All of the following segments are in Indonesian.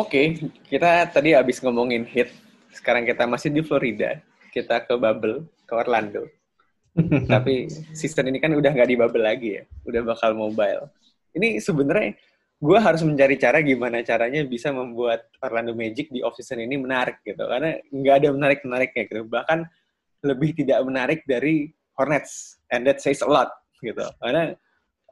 Oke, kita tadi habis ngomongin hit. Sekarang kita masih di Florida. Kita ke Bubble, ke Orlando. Tapi season ini kan udah nggak di Bubble lagi ya. Udah bakal mobile. Ini sebenarnya gue harus mencari cara gimana caranya bisa membuat Orlando Magic di off season ini menarik gitu. Karena nggak ada menarik-menariknya gitu. Bahkan lebih tidak menarik dari Hornets. And that says a lot gitu. Karena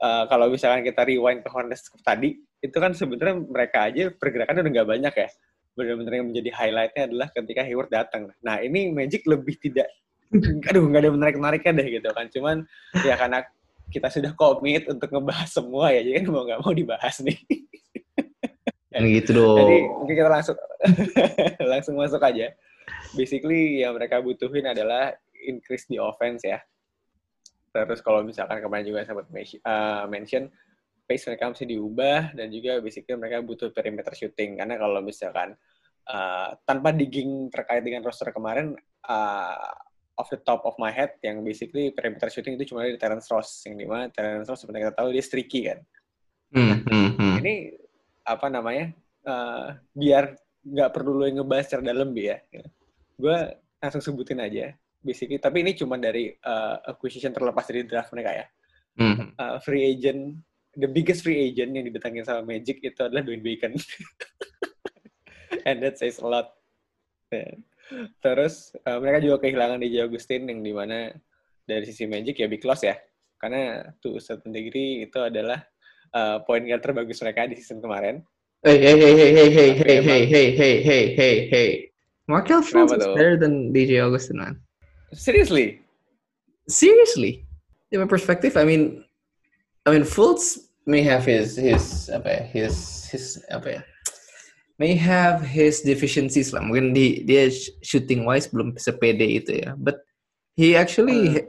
uh, kalau misalkan kita rewind ke Hornets tadi, itu kan sebenarnya mereka aja pergerakan udah nggak banyak ya. Benar-benar yang menjadi highlightnya adalah ketika Hayward datang. Nah ini Magic lebih tidak, aduh nggak ada menarik-menariknya deh gitu kan. Cuman ya karena kita sudah komit untuk ngebahas semua ya, jadi kan mau nggak mau dibahas nih. Dan gitu dong. Jadi mungkin kita langsung langsung masuk aja. Basically yang mereka butuhin adalah increase di offense ya. Terus kalau misalkan kemarin juga sempat uh, mention pace mereka mesti diubah dan juga basically mereka butuh perimeter shooting. Karena kalau misalkan uh, tanpa digging terkait dengan roster kemarin uh, off the top of my head yang basically perimeter shooting itu cuma di Terence Ross yang di mana Terence Ross seperti kita tahu dia streaky kan. Hmm, hmm, hmm. ini apa namanya uh, biar nggak perlu lo ngebahas secara dalam bi ya. Gue langsung sebutin aja basically tapi ini cuma dari uh, acquisition terlepas dari draft mereka ya Hmm. uh, free agent the biggest free agent yang didatangin sama Magic itu adalah Dwayne Bacon. And that says a lot. Yeah. Terus uh, mereka juga kehilangan DJ Augustin yang di mana dari sisi Magic ya big loss ya. Karena to a certain degree itu adalah uh, point guard terbagus mereka di season kemarin. Hey, hey, hey, hey, hey, hey, hey, hey, hey, hey, hey, hey, hey. Markel Fultz is better than DJ Augustin, man. Seriously? Seriously? In my perspective, I mean, I mean, Fultz may have his his apa ya, his his apa ya, may have his deficiencies lah. Mungkin di, dia shooting wise belum sepede itu ya. But he actually uh.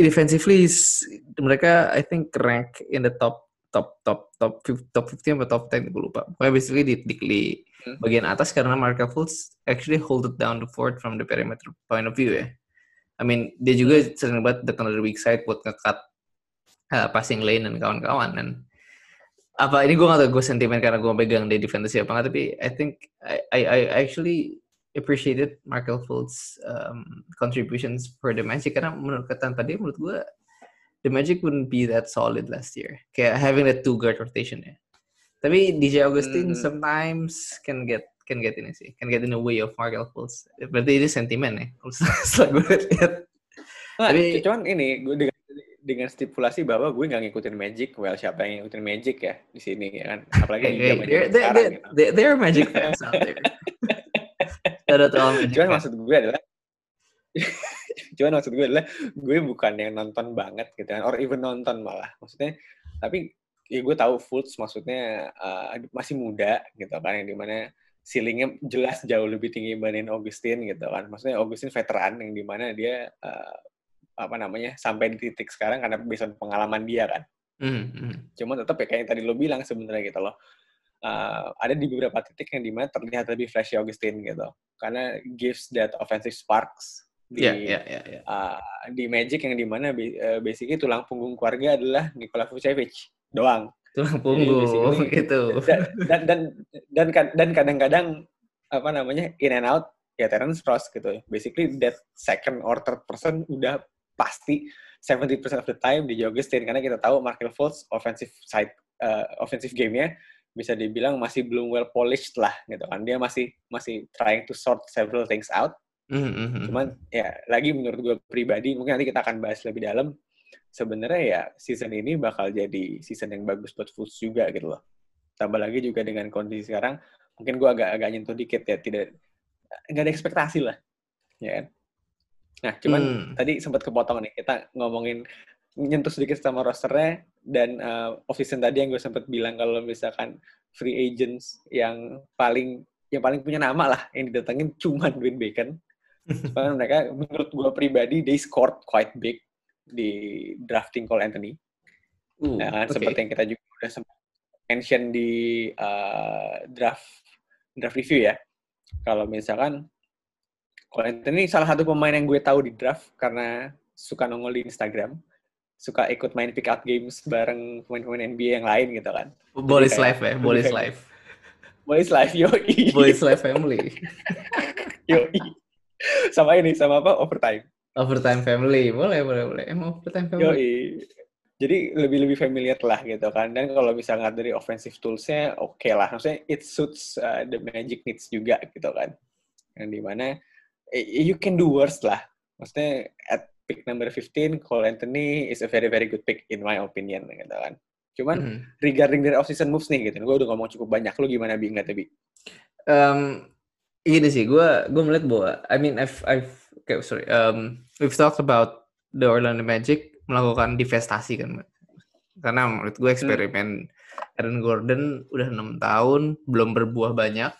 defensively is mereka I think rank in the top top top top top 15 atau top 10 gue lupa. Pokoknya basically di, di, di hmm. bagian atas karena Markel Fultz actually hold it down the fort from the perimeter point of view ya. I mean dia juga sering banget datang dari weak side buat ngekat uh, passing lane dan kawan-kawan. Dan apa ini gue gak tau gue sentimen karena gue pegang di defense apa nggak tapi I think I, I, I actually appreciated Markel Fultz um, contributions for the Magic. Karena menurut kata tadi menurut gue the Magic wouldn't be that solid last year. Kayak having that two guard rotation ya. Tapi DJ Augustin hmm. sometimes can get can get ini sih can get in the way of Markel Fultz berarti ini sentimen ya setelah gue lihat nah, tapi cuman ini gue dengan dengan stipulasi bahwa gue nggak ngikutin Magic, well siapa yang ngikutin Magic ya di sini ya kan? Apalagi hey, hey, they're, they're, sekarang, they're, gitu. they're Magic fans out there. Cuman maksud gue adalah cuman maksud gue adalah gue bukan yang nonton banget gitu kan, or even nonton malah. Maksudnya, tapi ya gue tahu Fultz maksudnya uh, masih muda gitu kan, yang di mana ceilingnya jelas jauh lebih tinggi dibanding Augustin gitu kan. Maksudnya Augustin veteran yang di mana dia uh, apa namanya sampai di titik sekarang karena bisa pengalaman dia kan. Mm -hmm. Cuma tetap ya kayak yang tadi lo bilang sebenarnya gitu loh. Uh, ada di beberapa titik yang di mana terlihat lebih flashy Augustin gitu. Karena gives that offensive sparks di yeah, yeah, yeah, yeah. Uh, di Magic yang di mana uh, basically tulang punggung keluarga adalah Nikola Vucevic doang. Tulang punggung gitu. Dan dan dan dan kadang-kadang apa namanya in and out ya Terence Ross gitu. Basically that second or third person udah pasti 70% of the time di Augustin karena kita tahu Markel Fultz offensive side uh, offensive game-nya bisa dibilang masih belum well polished lah gitu kan dia masih masih trying to sort several things out mm-hmm. cuman ya lagi menurut gue pribadi mungkin nanti kita akan bahas lebih dalam sebenarnya ya season ini bakal jadi season yang bagus buat Fultz juga gitu loh tambah lagi juga dengan kondisi sekarang mungkin gue agak agak nyentuh dikit ya tidak nggak ada ekspektasi lah ya kan Nah, cuman hmm. tadi sempat kepotong nih. Kita ngomongin nyentuh sedikit sama rosternya dan uh, office tadi yang gue sempat bilang kalau misalkan free agents yang paling yang paling punya nama lah yang didatengin cuma Dwayne Bacon. Soalnya mereka menurut gue pribadi they scored quite big di drafting Cole Anthony. Uh, nah, okay. seperti yang kita juga udah sempat mention di uh, draft draft review ya. Kalau misalkan Cole Anthony salah satu pemain yang gue tahu di draft karena suka nongol di Instagram. suka ikut main pick up games bareng pemain-pemain NBA yang lain gitu kan. Boys life ya, boys life. Boys life, yoi. Boys life family. yoi. Sama ini, sama apa? Overtime. Overtime family, boleh, boleh, boleh. Emang overtime family. Yoi. Jadi lebih-lebih familiar lah gitu kan. Dan kalau bisa ngeliat dari offensive tools-nya, oke okay lah. Maksudnya it suits uh, the Magic needs juga gitu kan. Yang di mana eh, you can do worse lah. Maksudnya at pick number 15, Cole Anthony is a very very good pick in my opinion gitu kan. Cuman mm. regarding dari off-season moves nih gitu, gue udah ngomong cukup banyak. Lu gimana Bi ngeliatnya Bi? Um, ini sih, gue gue melihat bahwa, I mean, I've, I've okay, sorry, um, we've talked about the Orlando Magic melakukan divestasi kan, karena menurut gue eksperimen hmm. Aaron Gordon udah enam tahun belum berbuah banyak.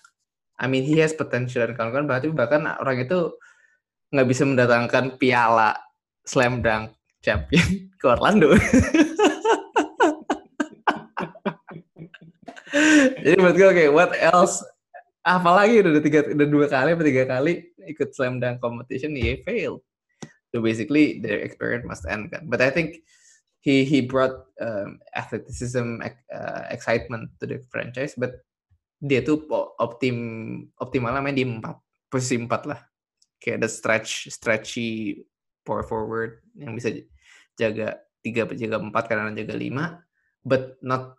I mean, he has potential dan kawan-kawan, berarti bahkan orang itu nggak bisa mendatangkan piala slam dunk champion ke Orlando. Jadi menurut gue kayak what else? Apalagi udah tiga, udah dua kali atau tiga kali ikut slam dunk competition, he failed. So basically their experience must end kan. But I think he he brought um, athleticism, uh, excitement to the franchise. But dia tuh optim optimalnya main di empat posisi empat lah. Kayak ada stretch stretchy power forward yang bisa jaga tiga jaga empat karena jaga lima but not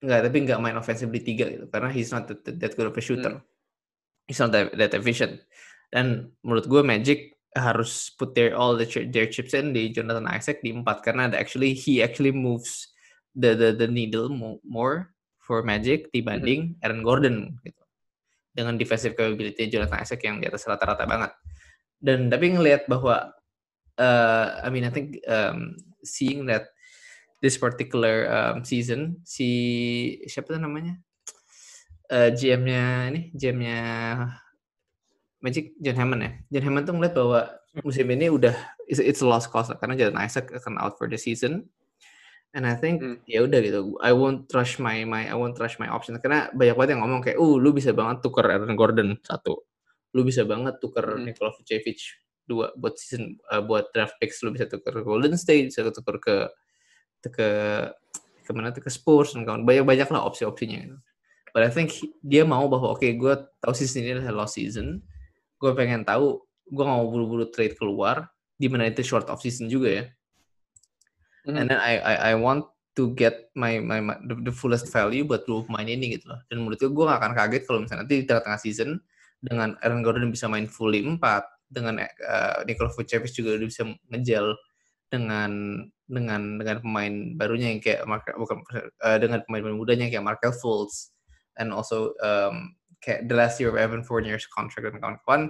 nggak tapi nggak main offensively tiga gitu karena he's not that, that good of a shooter hmm. he's not that, that efficient dan menurut gue Magic harus put their all the their chips in di Jonathan Isaac di empat karena actually he actually moves the the the needle more for Magic dibanding hmm. Aaron Gordon gitu. Dengan defensive capability Jonathan Isaac yang di atas rata-rata banget. Dan tapi ngelihat bahwa uh, I mean, I think um, seeing that this particular um, season si siapa tuh namanya? Uh, GM-nya ini GM-nya Magic John Hammond ya John Hammond tuh ngeliat bahwa musim ini udah it's, it's a lost cause karena Jonathan Isaac akan out for the season and I think hmm. ya udah gitu I won't rush my my I won't rush my option karena banyak banget yang ngomong kayak uh lu bisa banget tuker Aaron Gordon satu lu bisa banget tuker hmm. Nikola Vucevic dua buat season uh, buat draft picks lu bisa tukar ke Golden State bisa tukar ke ke ke mana tuh ke Spurs dan kawan banyak banyak lah opsi-opsinya gitu. But I think dia mau bahwa oke okay, gue tahu season ini adalah lost season, gue pengen tahu gue nggak mau buru-buru trade keluar di mana itu short off season juga ya. Mm. And then I, I I want to get my my, my the, the fullest value buat dua pemain ini gitu loh. Dan menurut gue gue gak akan kaget kalau misalnya nanti di tengah-tengah season dengan Aaron Gordon bisa main fully 4, dengan uh, Nikola Vucevic juga udah bisa ngejel dengan dengan dengan pemain barunya yang kayak Mark, bukan uh, dengan pemain mudanya kayak Markel Fultz and also um, kayak the last year of Evan Fournier's contract dan kawan-kawan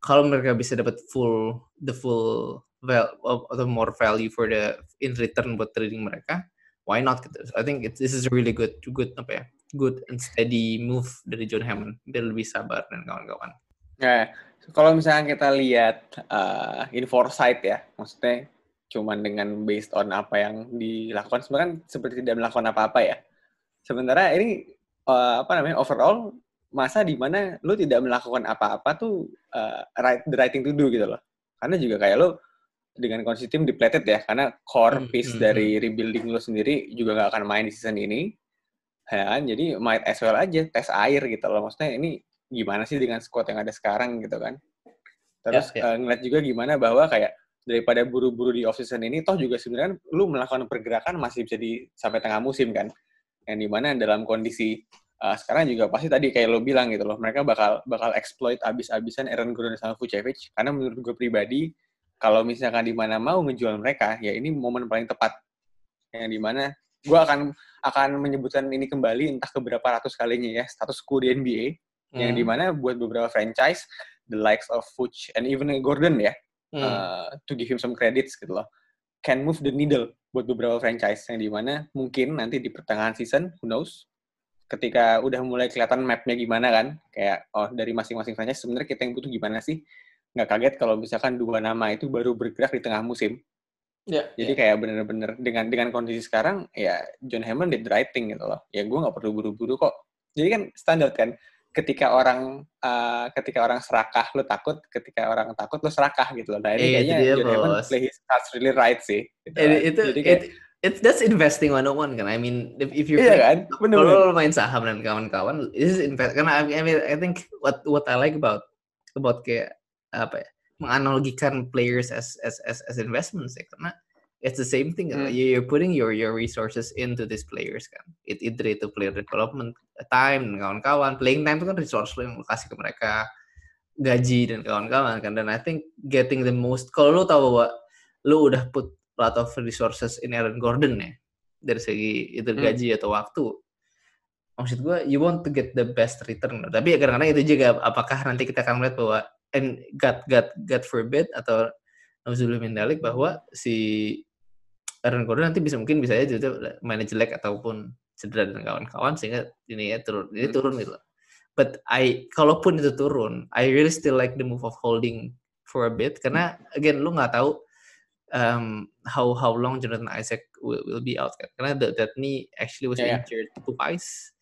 kalau mereka bisa dapat full the full val atau more value for the in return buat trading mereka why not gitu so I think it, this is really good good apa ya good and steady move dari John Hammond dia lebih sabar dan kawan-kawan ya kalau misalnya kita lihat uh, in foresight ya, maksudnya cuman dengan based on apa yang dilakukan sebenarnya kan seperti tidak melakukan apa-apa ya. Sementara ini uh, apa namanya overall masa di mana lu tidak melakukan apa-apa tuh uh, right the right thing to do gitu loh. Karena juga kayak lu dengan kondisi tim depleted ya, karena core hmm, piece hmm, dari hmm. rebuilding lu sendiri juga gak akan main di season ini. Ya kan? Jadi might as well aja tes air gitu loh. Maksudnya ini gimana sih dengan squad yang ada sekarang gitu kan. Terus yeah, yeah. Uh, ngeliat juga gimana bahwa kayak daripada buru-buru di off season ini toh juga sebenarnya lu melakukan pergerakan masih bisa di sampai tengah musim kan. Yang di mana dalam kondisi uh, sekarang juga pasti tadi kayak lo bilang gitu loh, mereka bakal bakal exploit abis-abisan Aaron Gordon sama Vucevic karena menurut gue pribadi kalau misalkan di mana mau ngejual mereka ya ini momen paling tepat yang di mana gue akan akan menyebutkan ini kembali entah keberapa ratus kalinya ya status quo di NBA hmm. yang di mana buat beberapa franchise the likes of Fuchs and even Gordon ya hmm. uh, to give him some credits gitu loh can move the needle buat beberapa franchise yang di mana mungkin nanti di pertengahan season who knows ketika udah mulai kelihatan mapnya gimana kan kayak oh dari masing-masing franchise sebenarnya kita yang butuh gimana sih nggak kaget kalau misalkan dua nama itu baru bergerak di tengah musim Yeah, Jadi yeah. kayak bener-bener dengan dengan kondisi sekarang ya John Hammond did the right thing gitu loh. Ya gue nggak perlu buru-buru kok. Jadi kan standar kan ketika orang uh, ketika orang serakah lu takut, ketika orang takut lu serakah gitu loh. Nah ini itu kayaknya John Hammond play his cards really right sih. Gitu It- kan. itu Jadi kayak, it, it's that's investing 101 kan. I mean, if, if you're playing- kan? Bener kalau main saham dan kawan-kawan, this is invest. Karena I mean, I think what what I like about about kayak apa ya, menganalogikan players as as as, as investments ya, karena it's the same thing. You- You're putting your your resources into these players kan. It either itu player development time dan kawan-kawan, playing time itu kan resource lo yang lo kasih ke mereka, gaji dan kawan-kawan kan. Dan I think getting the most, kalau lo tahu bahwa lo udah put lot of resources in Aaron Gordon ya, dari segi itu Hmm. gaji atau waktu, maksud gue you want to get the best return tapi ya kadang-kadang itu juga apakah nanti kita akan melihat bahwa and God God God forbid atau Nauzubillah min dalik bahwa si Aaron Gordon nanti bisa mungkin bisa aja mainnya jelek ataupun cedera dan kawan-kawan sehingga ini ya turun ini Hmm. turun gitu. But I kalaupun itu turun, I really still like the move of holding for a bit karena again lu nggak tahu um, how how long Jonathan Isaac will, will be out. Karena that, that knee actually was Yeah, yeah. injured twice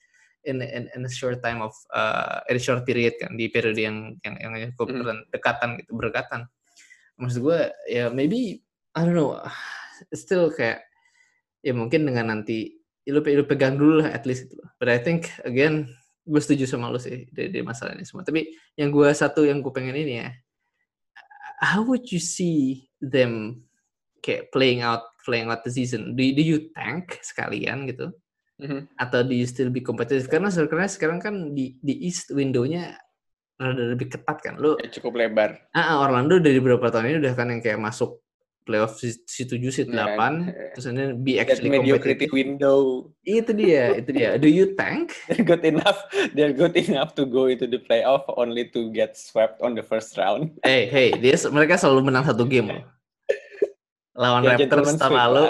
in, in in a short time of uh, in a short period kan di periode yang yang yang cukup Mhm. berdekatan dekatan gitu berdekatan. Maksud gue ya maybe I don't know still kayak ya mungkin dengan nanti ya lu, lu pegang dulu lah at least gitu. But I think again gue setuju sama lu sih di, di masalah ini semua. Tapi yang gue satu yang gue pengen ini ya, how would you see them kayak playing out playing out the season? Do, you- do you tank sekalian gitu? Mhm. Atau do you still be competitive? Karena sebenarnya sekarang kan di di East window-nya rada lebih ketat kan. Lu Ya, cukup lebar. ah, ah, Orlando dari beberapa tahun ini udah kan yang kayak masuk playoff si, 7, si 8, Ya kan? terus ini be That actually mediocrity competitive. window. Itu dia, itu dia. Do you tank? They're good enough. They're good enough to go into the playoff only to get swept on the first round. Hey, hey, dia mereka selalu menang satu game loh. Lawan Ya, Raptors tahun sweep, lalu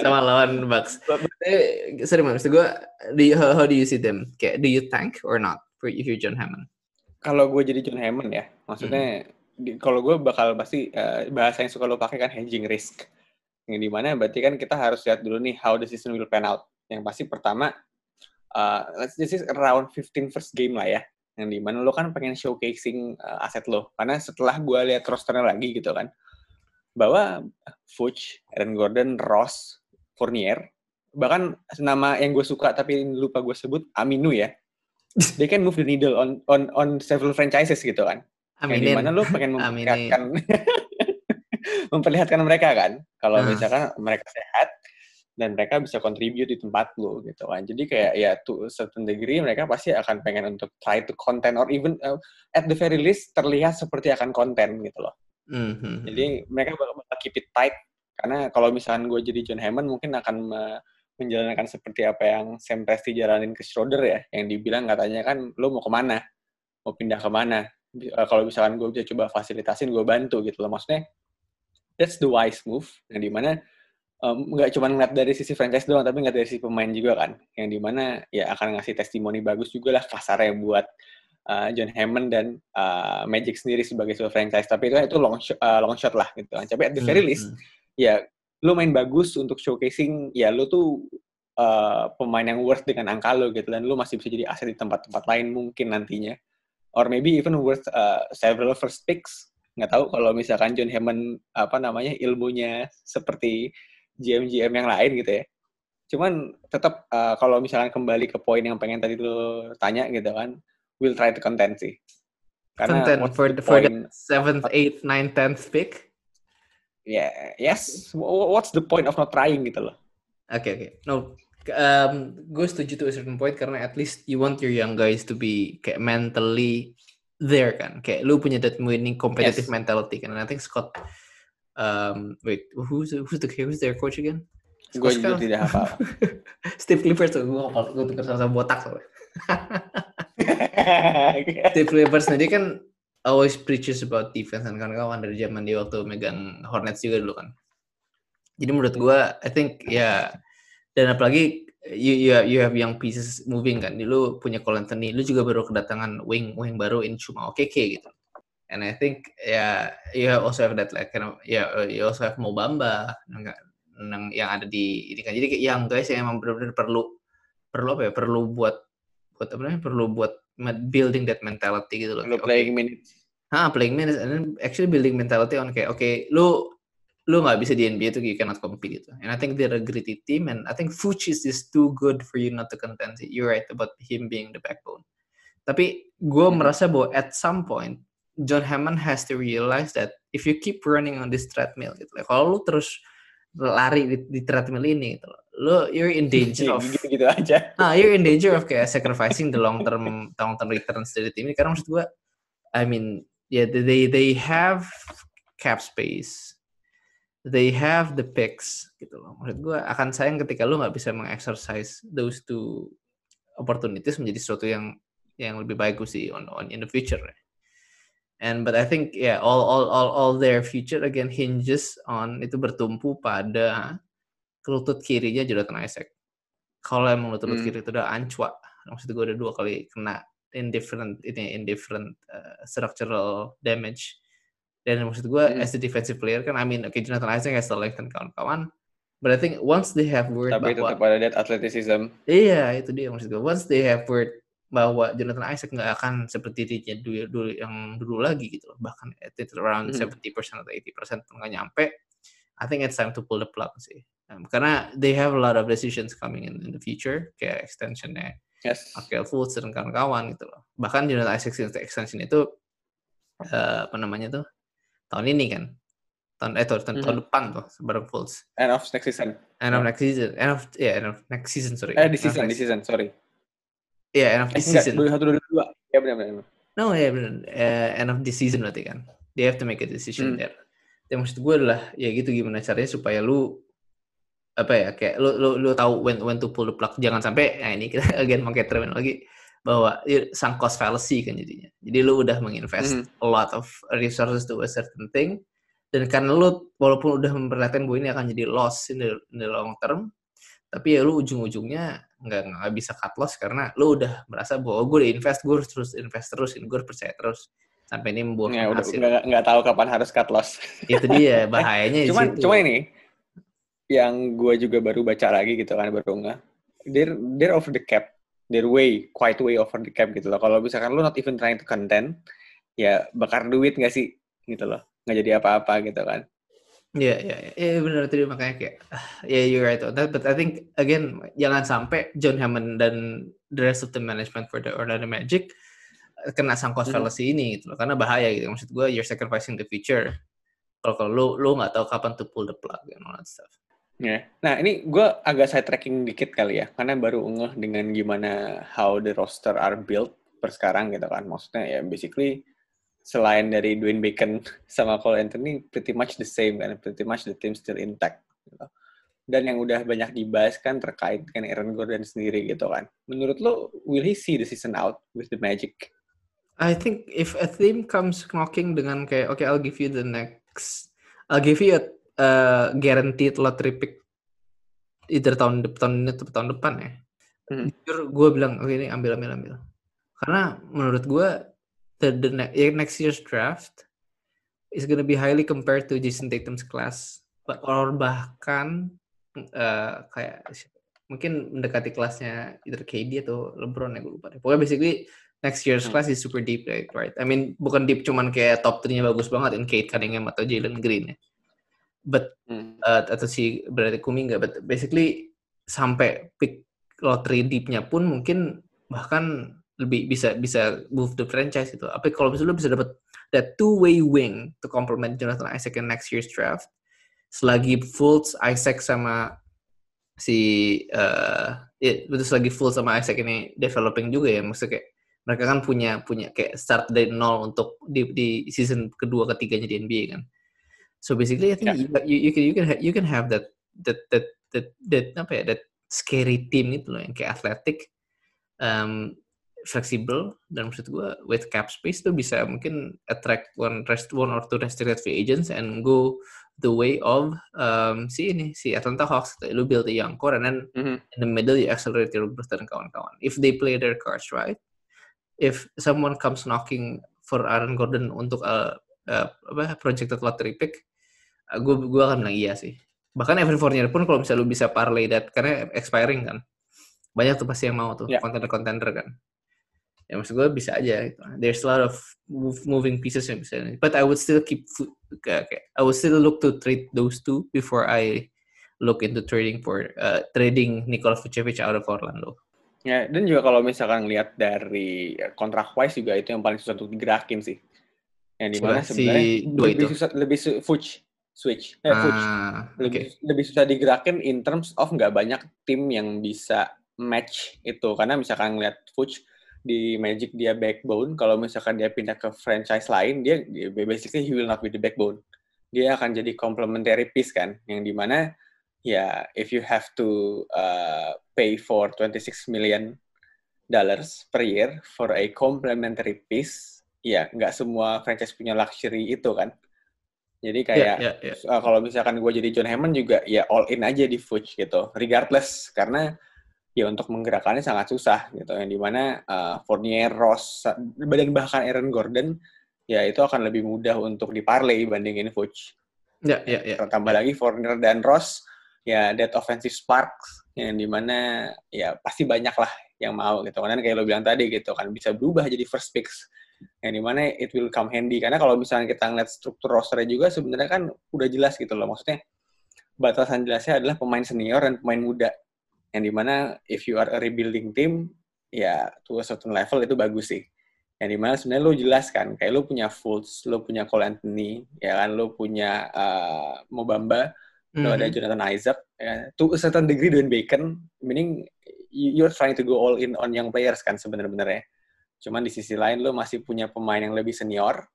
sama lawan Bucks. Eh, sorry maksud gue, do you, how, how do you see them? Kayak, do you tank or not for if you're John Hammond? Kalau gue jadi John Hammond ya, maksudnya di- kalau gue bakal pasti eh, bahasa yang suka lo pakai kan hedging risk. Yang di mana berarti kan kita harus lihat dulu nih how the season will pan out. Yang pasti pertama, uh, let's this is around 15 first game lah ya. Yang di mana lo kan pengen showcasing uh, aset lo. Karena setelah gue lihat rosternya lagi gitu kan, bahwa Fuchs, Aaron Gordon, Ross, Fournier, bahkan nama yang gue suka tapi lupa gue sebut Aminu ya. They can move the needle on on on several franchises gitu kan. Aminin. di mana lu pengen memperlihatkan memperlihatkan mereka kan kalau Ah. misalkan mereka sehat dan mereka bisa contribute di tempat lu gitu kan jadi kayak ya to a certain degree mereka pasti akan pengen untuk try to content or even uh, at the very least terlihat seperti akan konten gitu loh Mhm. jadi mereka bakal, bakal keep it tight. Karena kalau misalkan gue jadi John Hammond mungkin akan me- menjalankan seperti apa yang Sam Presti jalanin ke Schroeder ya. Yang dibilang katanya kan lo mau ke mana? Mau pindah ke mana? Eh, kalau misalkan gue bisa coba fasilitasin gue bantu gitu loh. Maksudnya that's the wise move. Yang di mana nggak cuma ngeliat dari sisi franchise doang tapi ngeliat dari sisi pemain juga kan. Yang di mana ya akan ngasih testimoni bagus juga lah kasarnya buat uh, John Hammond dan uh, Magic sendiri sebagai sebuah franchise. Tapi itu itu long shot, uh, long shot lah gitu. Kan tapi at the very least Mhm. ya lu main bagus untuk showcasing ya lu tuh uh, pemain yang worth dengan angka lu gitu. Dan lu masih bisa jadi aset di tempat-tempat lain mungkin nantinya. Or maybe even worth uh, several first picks. Nggak tahu kalau misalkan John Hammond apa namanya ilmunya seperti GM-GM yang lain gitu ya. Cuman tetap uh, kalau misalkan kembali ke poin yang pengen tadi lu tanya gitu kan we'll try to content sih Content what's for the for the seventh, eighth, ninth, tenth pick. yeah yes Wh- what's the point of not trying gitu loh Oke oke. No, um, gue setuju to a certain point karena at least you want your young guys to be kayak mentally there kan. Kayak lu punya that winning competitive Yes. mentality kan. And I think Scott, um, wait, who's who's the who's their coach again? gue Skiles? tidak hafal Steve Clippers tuh gue ngapal, gue tukar sama botak soalnya. Steve Clippers dia kan always preaches about defense dan kawan-kawan dari zaman dia waktu megang Hornets juga dulu kan. Jadi menurut gua, I think ya dan apalagi you you have, you have young pieces moving kan. Lu punya Cole Anthony, lu juga baru kedatangan wing wing baru in Chuma Okeke gitu. And I think ya you also have that like kind of ya you also have Mobamba yang, yang yang ada di ini kan. Jadi young guys yang emang benar-benar perlu perlu apa ya? Perlu buat buat apa namanya perlu buat building that mentality gitu loh. Lo playing minutes. Ah, playing minutes and then actually building mentality on kayak oke, okay, lu lu nggak bisa di NBA itu you cannot compete gitu. And I think they're a gritty team and I think Fuchs is just too good for you not to contend. You're right about him being the backbone. Tapi gue hmm. merasa bahwa at some point John Hammond has to realize that if you keep running on this treadmill gitu, like, kalau lu terus lari di, di treadmill ini gitu, lo you're in danger of gitu, gitu aja. Nah, you're in danger of kayak sacrificing the long term long term returns dari tim ini karena maksud gue, I mean, yeah, they they have cap space they have the picks gitu loh. Maksud gue akan sayang ketika lu nggak bisa mengexercise those two opportunities menjadi sesuatu yang yang lebih bagus sih on, on in the future. And but I think yeah all all all all their future again hinges on itu bertumpu pada lutut kirinya Jonathan Isaac. Kalau emang lutut hmm. kiri itu udah ancwa, maksud gue udah dua kali kena in different ini in different uh, structural damage dan maksud gue hmm. as a defensive player kan I mean okay Jonathan Isaac has the length dan kawan-kawan but I think once they have word tapi bahwa, tetap ada that athleticism iya itu dia maksud gue once they have word bahwa Jonathan Isaac nggak akan seperti dirinya dulu, dulu yang dulu lagi gitu loh bahkan at around hmm. 70% atau 80% pun nggak nyampe I think it's time to pull the plug sih um, karena they have a lot of decisions coming in in the future kayak extensionnya yes. Akel Fultz dan kawan-kawan gitu loh bahkan Jonathan Isaac extension itu uh, apa namanya tuh tahun ini kan tahun eh tahun, tahun mm -hmm. depan tuh bareng Fultz end of next season end of next season end of ya yeah, end of next season sorry eh di season di season sorry Iya, yeah, end of this eh, season. Dua satu dua dua. Ya benar benar. No, ya yeah, benar. Uh, end of this season berarti kan. They have to make a decision hmm. there. Yang maksud gue adalah ya gitu gimana caranya supaya lu apa ya kayak lu lu lu tahu when when to pull the plug jangan sampai nah ini kita again pakai terminologi bahwa sang cost fallacy kan jadinya. Jadi lu udah menginvest mm -hmm. a lot of resources to a certain thing dan karena lu walaupun udah memperlihatkan bahwa ini akan jadi loss in the, in the long term, tapi ya lu ujung-ujungnya nggak nggak bisa cut loss karena lu udah merasa bahwa oh, gue udah invest, gue harus terus invest terus, gue percaya terus sampai ini membuat ya, hasil. Nggak, nggak tahu kapan harus cut loss. Itu dia bahayanya. cuman, cuman ini yang gue juga baru baca lagi gitu kan baru nggak, they're they're over the cap their way, quite way over the cap gitu loh. Kalau misalkan lu not even trying to content, ya bakar duit nggak sih gitu loh. Nggak jadi apa-apa gitu kan. Iya, iya, iya, yeah, benar tadi makanya kayak, ya yeah, you're right on that. But I think again jangan sampai John Hammond dan the rest of the management for the Orlando Magic eh, kena sangkos mm. fallacy ini gitu loh. Karena bahaya gitu. Maksud gue, you're sacrificing the future. Kalau kalau lu lu nggak tahu kapan to pull the plug and all that stuff. Yeah. Nah, ini gue agak side tracking dikit kali ya, karena baru ngeh dengan gimana how the roster are built per sekarang gitu kan. Maksudnya ya basically selain dari Dwayne Bacon sama Cole Anthony pretty much the same kan, pretty much the team still intact. Gitu. Dan yang udah banyak dibahas kan terkait kan Aaron Gordon sendiri gitu kan. Menurut lo, will he see the season out with the Magic? I think if a team comes knocking dengan kayak, okay, I'll give you the next, I'll give you a uh, guaranteed lottery pick either tahun tahun ini atau tahun depan ya. Hmm. Jujur gue bilang oke okay, ini ambil ambil ambil. Karena menurut gue the, the next year's draft is gonna be highly compared to Jason Tatum's class, but or bahkan uh, kayak mungkin mendekati kelasnya either KD atau LeBron ya gue lupa deh. Pokoknya basically next year's hmm. class is super deep right, right? I mean bukan deep cuman kayak top 3-nya bagus banget in Kate Cunningham atau Jalen Green ya but hmm. uh, atau si berarti Kuminga but basically sampai pick lottery deepnya pun mungkin bahkan lebih bisa bisa move the franchise itu. Tapi kalau misalnya lu bisa dapat that two way wing to complement Jonathan Isaac in next year's draft, selagi Fultz, Isaac sama si uh, ya, betul selagi Fultz sama Isaac ini developing juga ya, maksudnya kayak mereka kan punya punya kayak start dari nol untuk di, di season kedua ketiganya di NBA kan. So basically, I think yeah. you, you can you can you can have that that that that that apa ya that scary team itu loh yang kayak athletic, um, fleksibel dan maksud gue with cap space tuh bisa mungkin attract one rest one or two restricted free agents and go the way of um, si ini si Atlanta Hawks lu build a young core and then mm -hmm. in the middle you accelerate your growth dan kawan-kawan if they play their cards right if someone comes knocking for Aaron Gordon untuk a, a apa projected lottery pick gue gue akan bilang iya sih bahkan Evan Fournier pun kalau misalnya lu bisa parlay that karena expiring kan banyak tuh pasti yang mau tuh yeah. contender contender kan ya maksud gue bisa aja gitu. there's a lot of moving pieces yang bisa but I would still keep okay, I would still look to trade those two before I look into trading for uh, trading Nikola Vucevic out of Orlando ya dan juga kalau misalkan lihat dari kontrak wise juga itu yang paling susah untuk digerakin sih yang di mana si sebenarnya dua lebih itu. susah lebih su switch switch. Eh, switch. ah, lebih oke lebih susah digerakin in terms of nggak banyak tim yang bisa match itu. Karena misalkan ngeliat Fuchs di Magic dia backbone. Kalau misalkan dia pindah ke franchise lain dia, dia basically he will not be the backbone. Dia akan jadi complementary piece kan yang di mana ya if you have to uh, pay for 26 million dollars per year for a complementary piece ya nggak semua franchise punya luxury itu kan jadi kayak ya, ya, ya. uh, kalau misalkan gue jadi John Hammond juga ya all in aja di Fuchs gitu regardless karena ya untuk menggerakkannya sangat susah gitu yang di mana uh, Fournier, Ross, dan bahkan Aaron Gordon ya itu akan lebih mudah untuk diparley bandingin Fuchs. Ya, ya, ya. Tambah lagi Fournier dan Ross ya that offensive sparks yang di mana ya pasti banyak lah yang mau gitu karena kayak lo bilang tadi gitu kan bisa berubah jadi first picks yang di mana it will come handy karena kalau misalnya kita ngeliat struktur rosternya juga sebenarnya kan udah jelas gitu loh maksudnya batasan jelasnya adalah pemain senior dan pemain muda yang di mana if you are a rebuilding team ya to a certain level itu bagus sih yang di mana sebenarnya lo jelas kan kayak lo punya Fultz, lo punya Cole Anthony, ya kan lo punya uh, Mobamba, mm-hmm. lo ada Mhm. Jonathan Isaac, ya. to a certain degree Dwayne Bacon, meaning you- you're trying to go all in on young players kan sebenarnya. Cuman di sisi lain lo masih punya pemain yang lebih senior,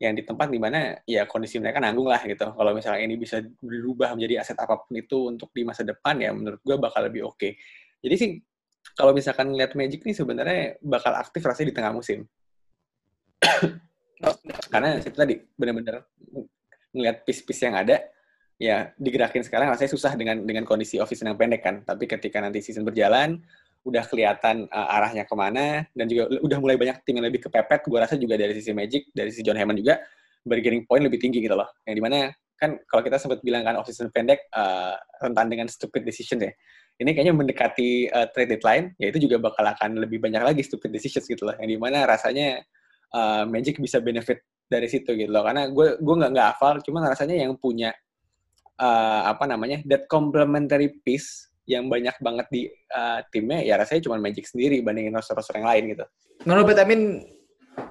yang di tempat di mana ya kondisi mereka nanggung lah gitu. Kalau misalnya ini bisa berubah menjadi aset apa pun itu untuk di masa depan ya menurut gue bakal lebih oke. Jadi sih kalau misalkan lihat Magic nih sebenarnya bakal aktif rasanya di tengah musim. Karena itu tadi benar-benar ngelihat piece-piece yang ada ya digerakin sekarang rasanya susah dengan dengan kondisi off season yang pendek kan. Tapi ketika nanti season berjalan udah kelihatan uh, arahnya ke mana dan juga udah mulai banyak tim yang lebih kepepet. Gue rasa juga dari sisi Magic, dari sisi John Hammond juga bargaining point lebih tinggi gitu loh. Yang di mana kan kalau kita sempat bilang kan off season pendek uh, rentan dengan stupid decision ya. Ini kayaknya mendekati uh, trade deadline, ya itu juga bakal akan lebih banyak lagi stupid decisions gitu loh. Yang di mana rasanya uh, Magic bisa benefit dari situ gitu loh. Karena gue gue nggak nggak hafal, cuman rasanya yang punya uh, apa namanya that complementary piece yang banyak banget di uh, timnya ya rasanya cuma Magic sendiri bandingin roster-roster yang lain gitu. No, no, but I mean,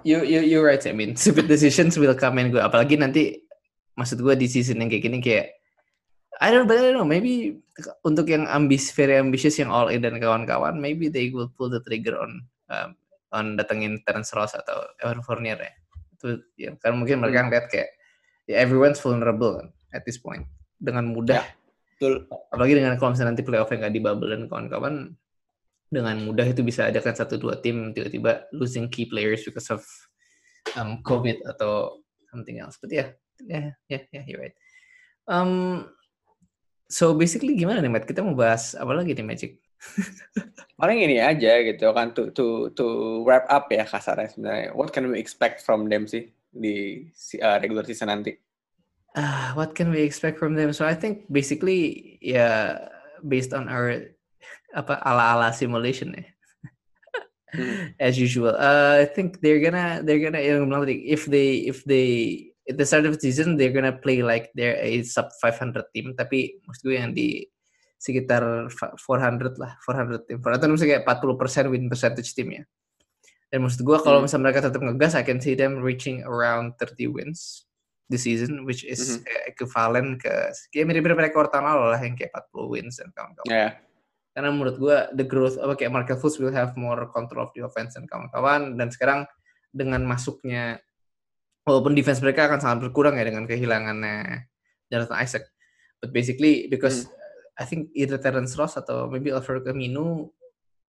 you you you're right. I mean, stupid decisions will come and go. Apalagi nanti, maksud gue di season yang kayak gini kayak, I don't, but I don't know. Maybe untuk yang ambis, very ambitious yang all in dan kawan-kawan, maybe they will pull the trigger on um, on datengin Terence Ross atau Evan Fournier ya. Itu ya, kan mungkin mereka ngeliat kayak, ya everyone's vulnerable kan at this point dengan mudah. Betul. Apalagi dengan kalau misalnya nanti playoff yang nggak di bubble dan kawan-kawan dengan mudah itu bisa ada kan satu dua tim tiba-tiba losing key players because of um, COVID atau something else. But yeah, yeah, yeah, you're right. Um, so basically gimana nih, Matt? Kita mau bahas apa lagi nih Magic? Paling ini aja gitu kan to to to wrap up ya kasarnya sebenarnya. What can we expect from them sih di uh, regular season nanti? Ah, what can we expect from them? So I think basically ya based on our apa ala-ala simulation ya. Hmm. as usual. Uh, I think they're gonna they're gonna yang bilang tadi, if they if they at the start of the season they're gonna play like they're a sub 500 team tapi maksud gue yang di sekitar fa- 400 lah 400 tim 400 misalnya kayak 40% win percentage tim ya dan maksud gue kalau Hmm. misalnya mereka tetap ngegas I can see them reaching around 30 wins this season which is Mhm. kayak equivalent ke kayak mirip-mirip rekor tahun lalu lah yang kayak 40 wins dan kawan-kawan. Ya, karena menurut gue the growth apa kayak Markel Fultz will have more control of the offense dan kawan-kawan. Dan sekarang dengan masuknya walaupun defense mereka akan sangat berkurang ya dengan kehilangannya Jonathan Isaac. But basically because I think either Terence Ross atau maybe Alfredo Camino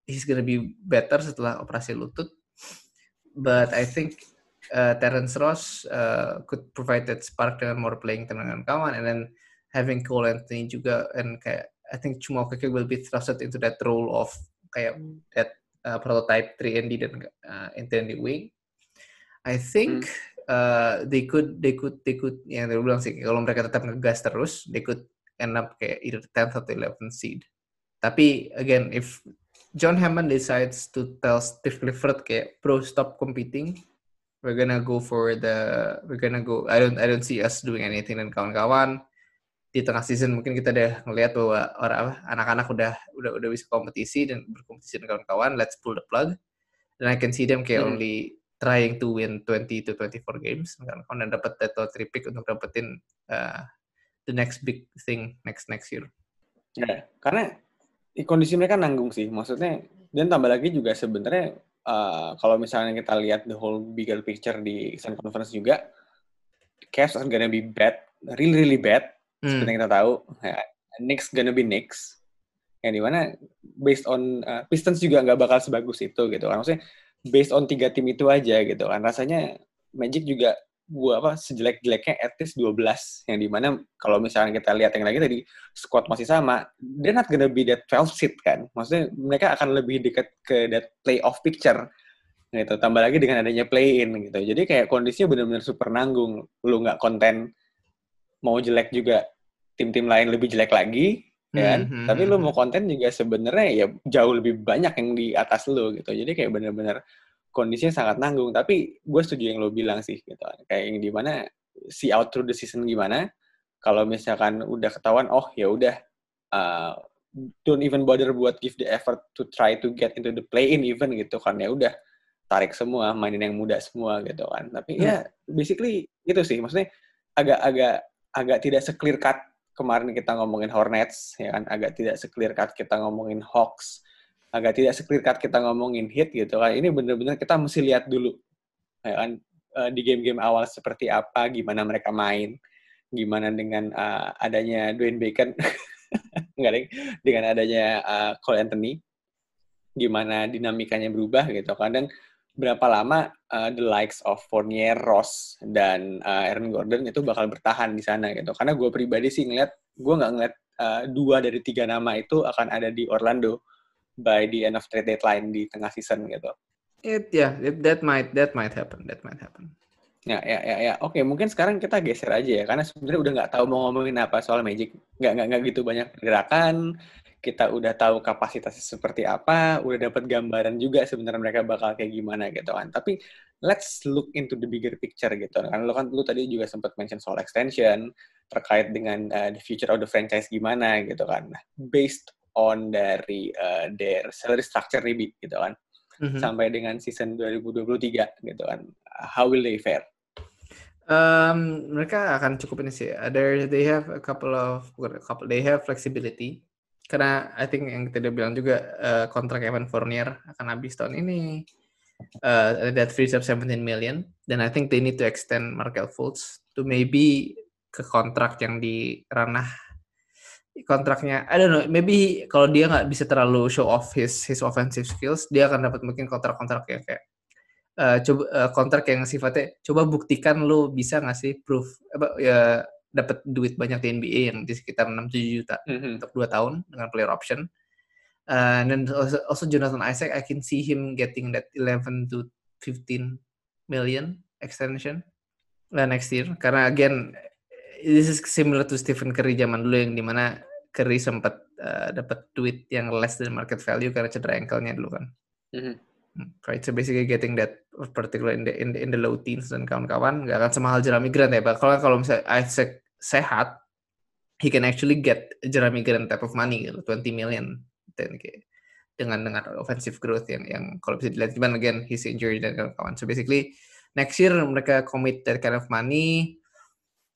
he's gonna be better setelah operasi lutut. But I think uh, Terence Ross uh, could provide that spark dengan more playing time dengan kawan and then having Cole Anthony juga and kayak I think Chumo Keke will be thrusted into that role of kayak that uh, prototype 3 and D dan uh, intended wing. I think uh, they could they could they could yang tadi gue bilang sih kalau mereka tetap ngegas terus they could end up kayak either 10th atau 11th seed. Tapi again if John Hammond decides to tell Steve Clifford kayak bro stop competing we're gonna go for the we're gonna go I don't I don't see us doing anything dan kawan-kawan. Di tengah season mungkin kita udah ngelihat bahwa orang apa anak-anak udah udah udah bisa kompetisi dan berkompetisi dengan kawan-kawan let's pull the plug. Dan I can see them kayak hmm. only trying to win 20 to 24 games kan kawan dapat that lottery pick untuk dapetin uh, the next big thing next next year. Ya karena kondisi mereka nanggung sih. Maksudnya dan tambah lagi juga sebenarnya uh, kalau misalnya kita lihat the whole bigger picture di Sun Conference juga Cavs are gonna be bad really really bad hmm. seperti yang kita tahu. Ya, Knicks gonna be Knicks. Yang di mana based on uh, Pistons juga nggak bakal sebagus itu gitu kan. Maksudnya based on tiga tim itu aja gitu kan. Rasanya Magic juga gua apa sejelek-jeleknya at least 12 yang di mana kalau misalnya kita lihat yang lagi tadi squad masih sama they're not gonna be that 12 seat kan? Maksudnya mereka akan lebih dekat ke that playoff picture gitu. Tambah lagi dengan adanya play in gitu. Jadi kayak kondisinya benar-benar super nanggung. Lu nggak konten mau jelek juga tim-tim lain lebih jelek lagi kan? Hmm, hmm, tapi lu hmm, mau konten juga sebenarnya ya jauh lebih banyak yang di atas lu gitu. Jadi kayak bener-bener kondisinya sangat nanggung. Tapi gue setuju yang lo bilang sih gitu. Kayak yang di mana si out through the season gimana. Kalau misalkan udah ketahuan oh ya udah uh, don't even bother buat give the effort to try to get into the play in even gitu kan. Ya udah tarik semua mainin yang muda semua gitu kan. Tapi hmm. ya basically itu sih. Maksudnya agak-agak agak tidak seclear cut. Kemarin kita ngomongin Hornets ya kan. Agak tidak seclear cut kita ngomongin Hawks agak tidak seclear kita ngomongin hit gitu kan. Ini bener-bener kita mesti lihat dulu ya kan uh, di game-game awal seperti apa gimana mereka main gimana dengan uh, adanya Dwayne Bacon enggak deh dengan adanya uh, Cole Anthony. Gimana dinamikanya berubah gitu kan. Dan berapa lama uh, the likes of Fournier, Ross dan uh, Aaron Gordon itu bakal bertahan di sana gitu. Karena gue pribadi sih ngeliat, gue nggak ngeliat uh, dua dari tiga nama itu akan ada di Orlando by the end of trade deadline di tengah season gitu. It yeah, it, that might that might happen, that might happen. Ya, ya, ya, ya. Oke, mungkin sekarang kita geser aja ya, karena sebenarnya udah nggak tahu mau ngomongin apa soal Magic. Nggak, nggak, nggak gitu banyak gerakan kita udah tahu kapasitasnya seperti apa, udah dapat gambaran juga sebenarnya mereka bakal kayak gimana gitu kan. Tapi let's look into the bigger picture gitu kan. Lo kan lu tadi juga sempat mention soal extension terkait dengan uh, the future of the franchise gimana gitu kan. Nah, based on dari uh, their salary structure nih gitu kan. Mm-hmm. Sampai dengan season 2023 gitu kan. How will they fare? Um, mereka akan cukup ini sih. There they have a couple of a couple they have flexibility karena I think yang tidak bilang juga uh, kontrak Evan Fournier akan habis tahun ini. Uh, that frees up 17 million. Dan I think they need to extend Markel Fultz to maybe ke kontrak yang di ranah kontraknya I don't know maybe kalau dia nggak bisa terlalu show off his his offensive skills dia akan dapat mungkin kontrak-kontrak yang kayak uh, coba uh, kontrak yang sifatnya coba buktikan lu bisa ngasih proof apa ya dapat duit banyak di NBA yang di sekitar 6-7 juta mm-hmm. untuk dua tahun dengan player option. Uh, dan also, also Jonathan Isaac, I can see him getting that 11 to 15 million extension uh, next year. Karena again, this is similar to Stephen Curry zaman dulu yang di mana Curry sempat uh, dapat duit yang less than market value karena cedera ankle-nya dulu kan. Mm-hmm. Right, so basically getting that particular in the in the, in the low teens dan kawan-kawan nggak akan semahal Jeremy Grant ya. Kalau kalau misalnya Isaac sehat, he can actually get Jeremy Grant type of money gitu, 20 million dan kayak dengan dengan offensive growth yang yang kalau bisa dilihat cuman again he's injured dan kawan-kawan. So basically next year mereka commit that kind of money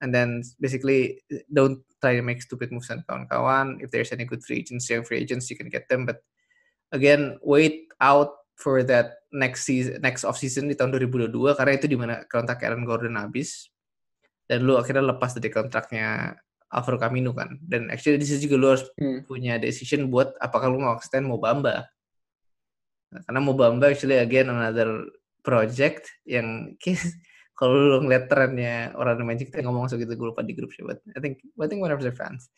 and then basically don't try to make stupid moves and kawan-kawan. If there's any good free agents, young free agents, you can get them. But again, wait out for that next season, next off season di tahun 2022 karena itu di mana kontrak Aaron Gordon habis dan lu akhirnya lepas dari kontraknya Alvaro Camino kan dan actually di situ juga lu harus hmm. punya decision buat apakah lu mau extend mau Bamba nah, karena mau Bamba actually again another project yang kalau lu ngeliat trennya orang Magic tuh ngomong segitu gue lupa di grup sih but I think I think one of their fans.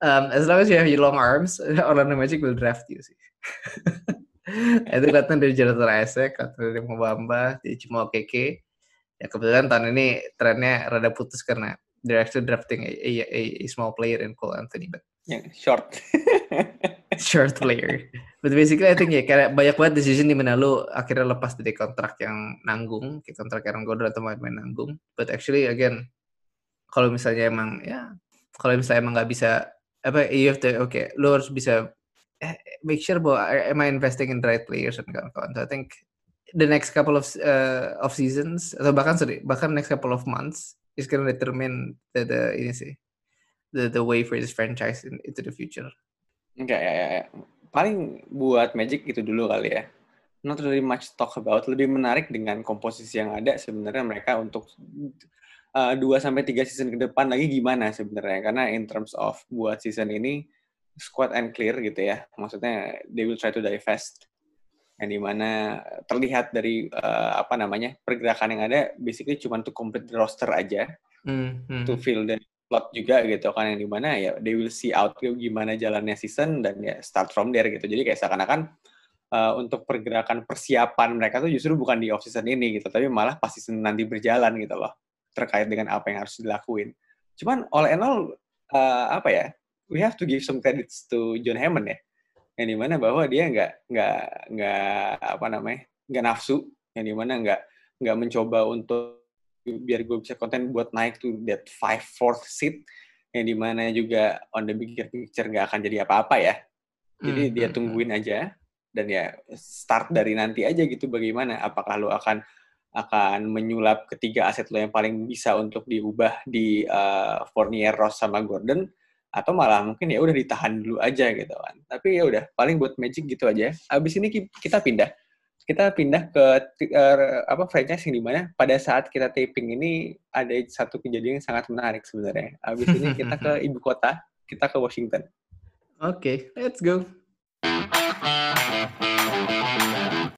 Um, as long as you have your long arms orang Magic will draft you sih. Itu kelihatan dari Jonathan Isaac, kelihatan dari Mobamba, di Cimo Keke, ya kebetulan tahun ini trennya rada putus karena they're drafting a, a, a, a small player in Cole Anthony but yeah, short short player. But basically I think ya kayak banyak banget decision di mana lu akhirnya lepas dari kontrak yang nanggung, kontrak Aaron Gordon atau main-main nanggung. But actually again, kalau misalnya emang ya, kalau misalnya emang nggak bisa apa, you have to oke, okay, lu harus bisa eh, make sure bahwa am I investing in the right players dan kawan-kawan. So I think the next couple of uh, of seasons atau bahkan sorry, bahkan next couple of months is gonna determine the, the ini sih the the way for this franchise in, into the future. Enggak ya, ya, ya. Paling buat Magic itu dulu kali ya. Not really much talk about. Lebih menarik dengan komposisi yang ada sebenarnya mereka untuk uh, 2 sampai tiga season ke depan lagi gimana sebenarnya. Karena in terms of buat season ini squad and clear gitu ya. Maksudnya they will try to divest yang di mana terlihat dari uh, apa namanya pergerakan yang ada basically cuma untuk complete roster aja mm -hmm. to fill the plot juga gitu kan yang di mana ya they will see out gimana jalannya season dan ya start from there gitu. Jadi kayak seakan-akan uh, untuk pergerakan persiapan mereka tuh justru bukan di off season ini gitu tapi malah pas season nanti berjalan gitu loh terkait dengan apa yang harus dilakuin. Cuman all in all uh, apa ya we have to give some credits to John Hammond ya yang di mana bahwa dia nggak nggak nggak apa namanya nggak nafsu yang di mana nggak nggak mencoba untuk biar gue bisa konten buat naik to that five fourth seat yang di mana juga on the bigger picture nggak akan jadi apa-apa ya. Jadi hmm, dia hmm, tungguin hmm. aja dan ya start dari nanti aja gitu bagaimana apakah lo akan akan menyulap ketiga aset lo yang paling bisa untuk diubah di uh, Fournier, Ross sama Gordon atau malah mungkin ya udah ditahan dulu aja gitu kan. Tapi ya udah paling buat Magic gitu aja. Abis ini kita pindah kita pindah ke uh, apa franchise yang di mana pada saat kita taping ini ada satu kejadian yang sangat menarik sebenarnya. Abis ini kita ke ibu kota, kita ke Washington. Oke, okay, let's go.